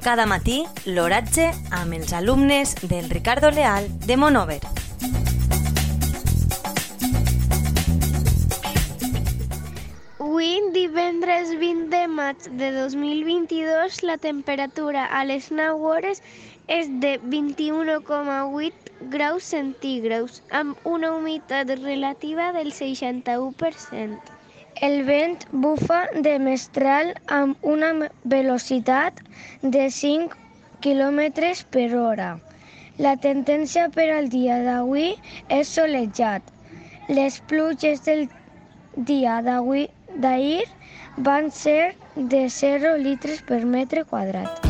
Cada matí, l'oratge amb els alumnes del Ricardo Leal de Monover. Avui, divendres 20 de maig de 2022, la temperatura a les 9 hores és de 21,8 graus centígrads, amb una humitat relativa del 61%. El vent bufa de mestral amb una velocitat de 5 km per hora. La tendència per al dia d'avui és solejat. Les pluges del dia d'avui d'ahir van ser de 0 litros por metro cuadrado.